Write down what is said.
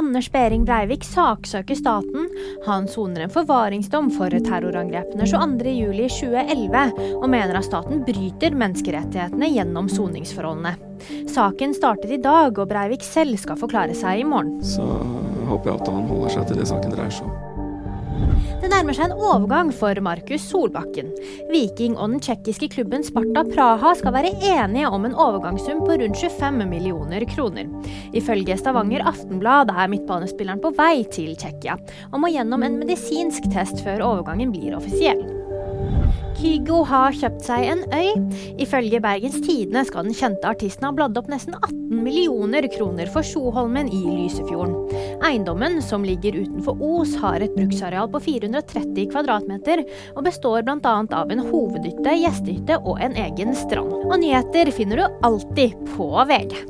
Anders Behring Breivik saksøker staten. Han soner en forvaringsdom for terrorangrepene 22.07.2011, og mener at staten bryter menneskerettighetene gjennom soningsforholdene. Saken starter i dag, og Breivik selv skal forklare seg i morgen. Så håper jeg at han holder seg til det saken dreier seg om. Det nærmer seg en overgang for Markus Solbakken. Viking og den tsjekkiske klubben Sparta Praha skal være enige om en overgangssum på rundt 25 millioner kroner. Ifølge Stavanger Aftenblad er midtbanespilleren på vei til Tsjekkia, og må gjennom en medisinsk test før overgangen blir offisiell. Kygo har kjøpt seg en øy. Ifølge Bergens Tidende skal den kjente artisten ha bladd opp nesten 18 millioner kroner for Sjoholmen i Lysefjorden. Eiendommen, som ligger utenfor Os, har et bruksareal på 430 kvadratmeter, og består bl.a. av en hovedhytte, gjestehytte og en egen strand. Og nyheter finner du alltid på VG.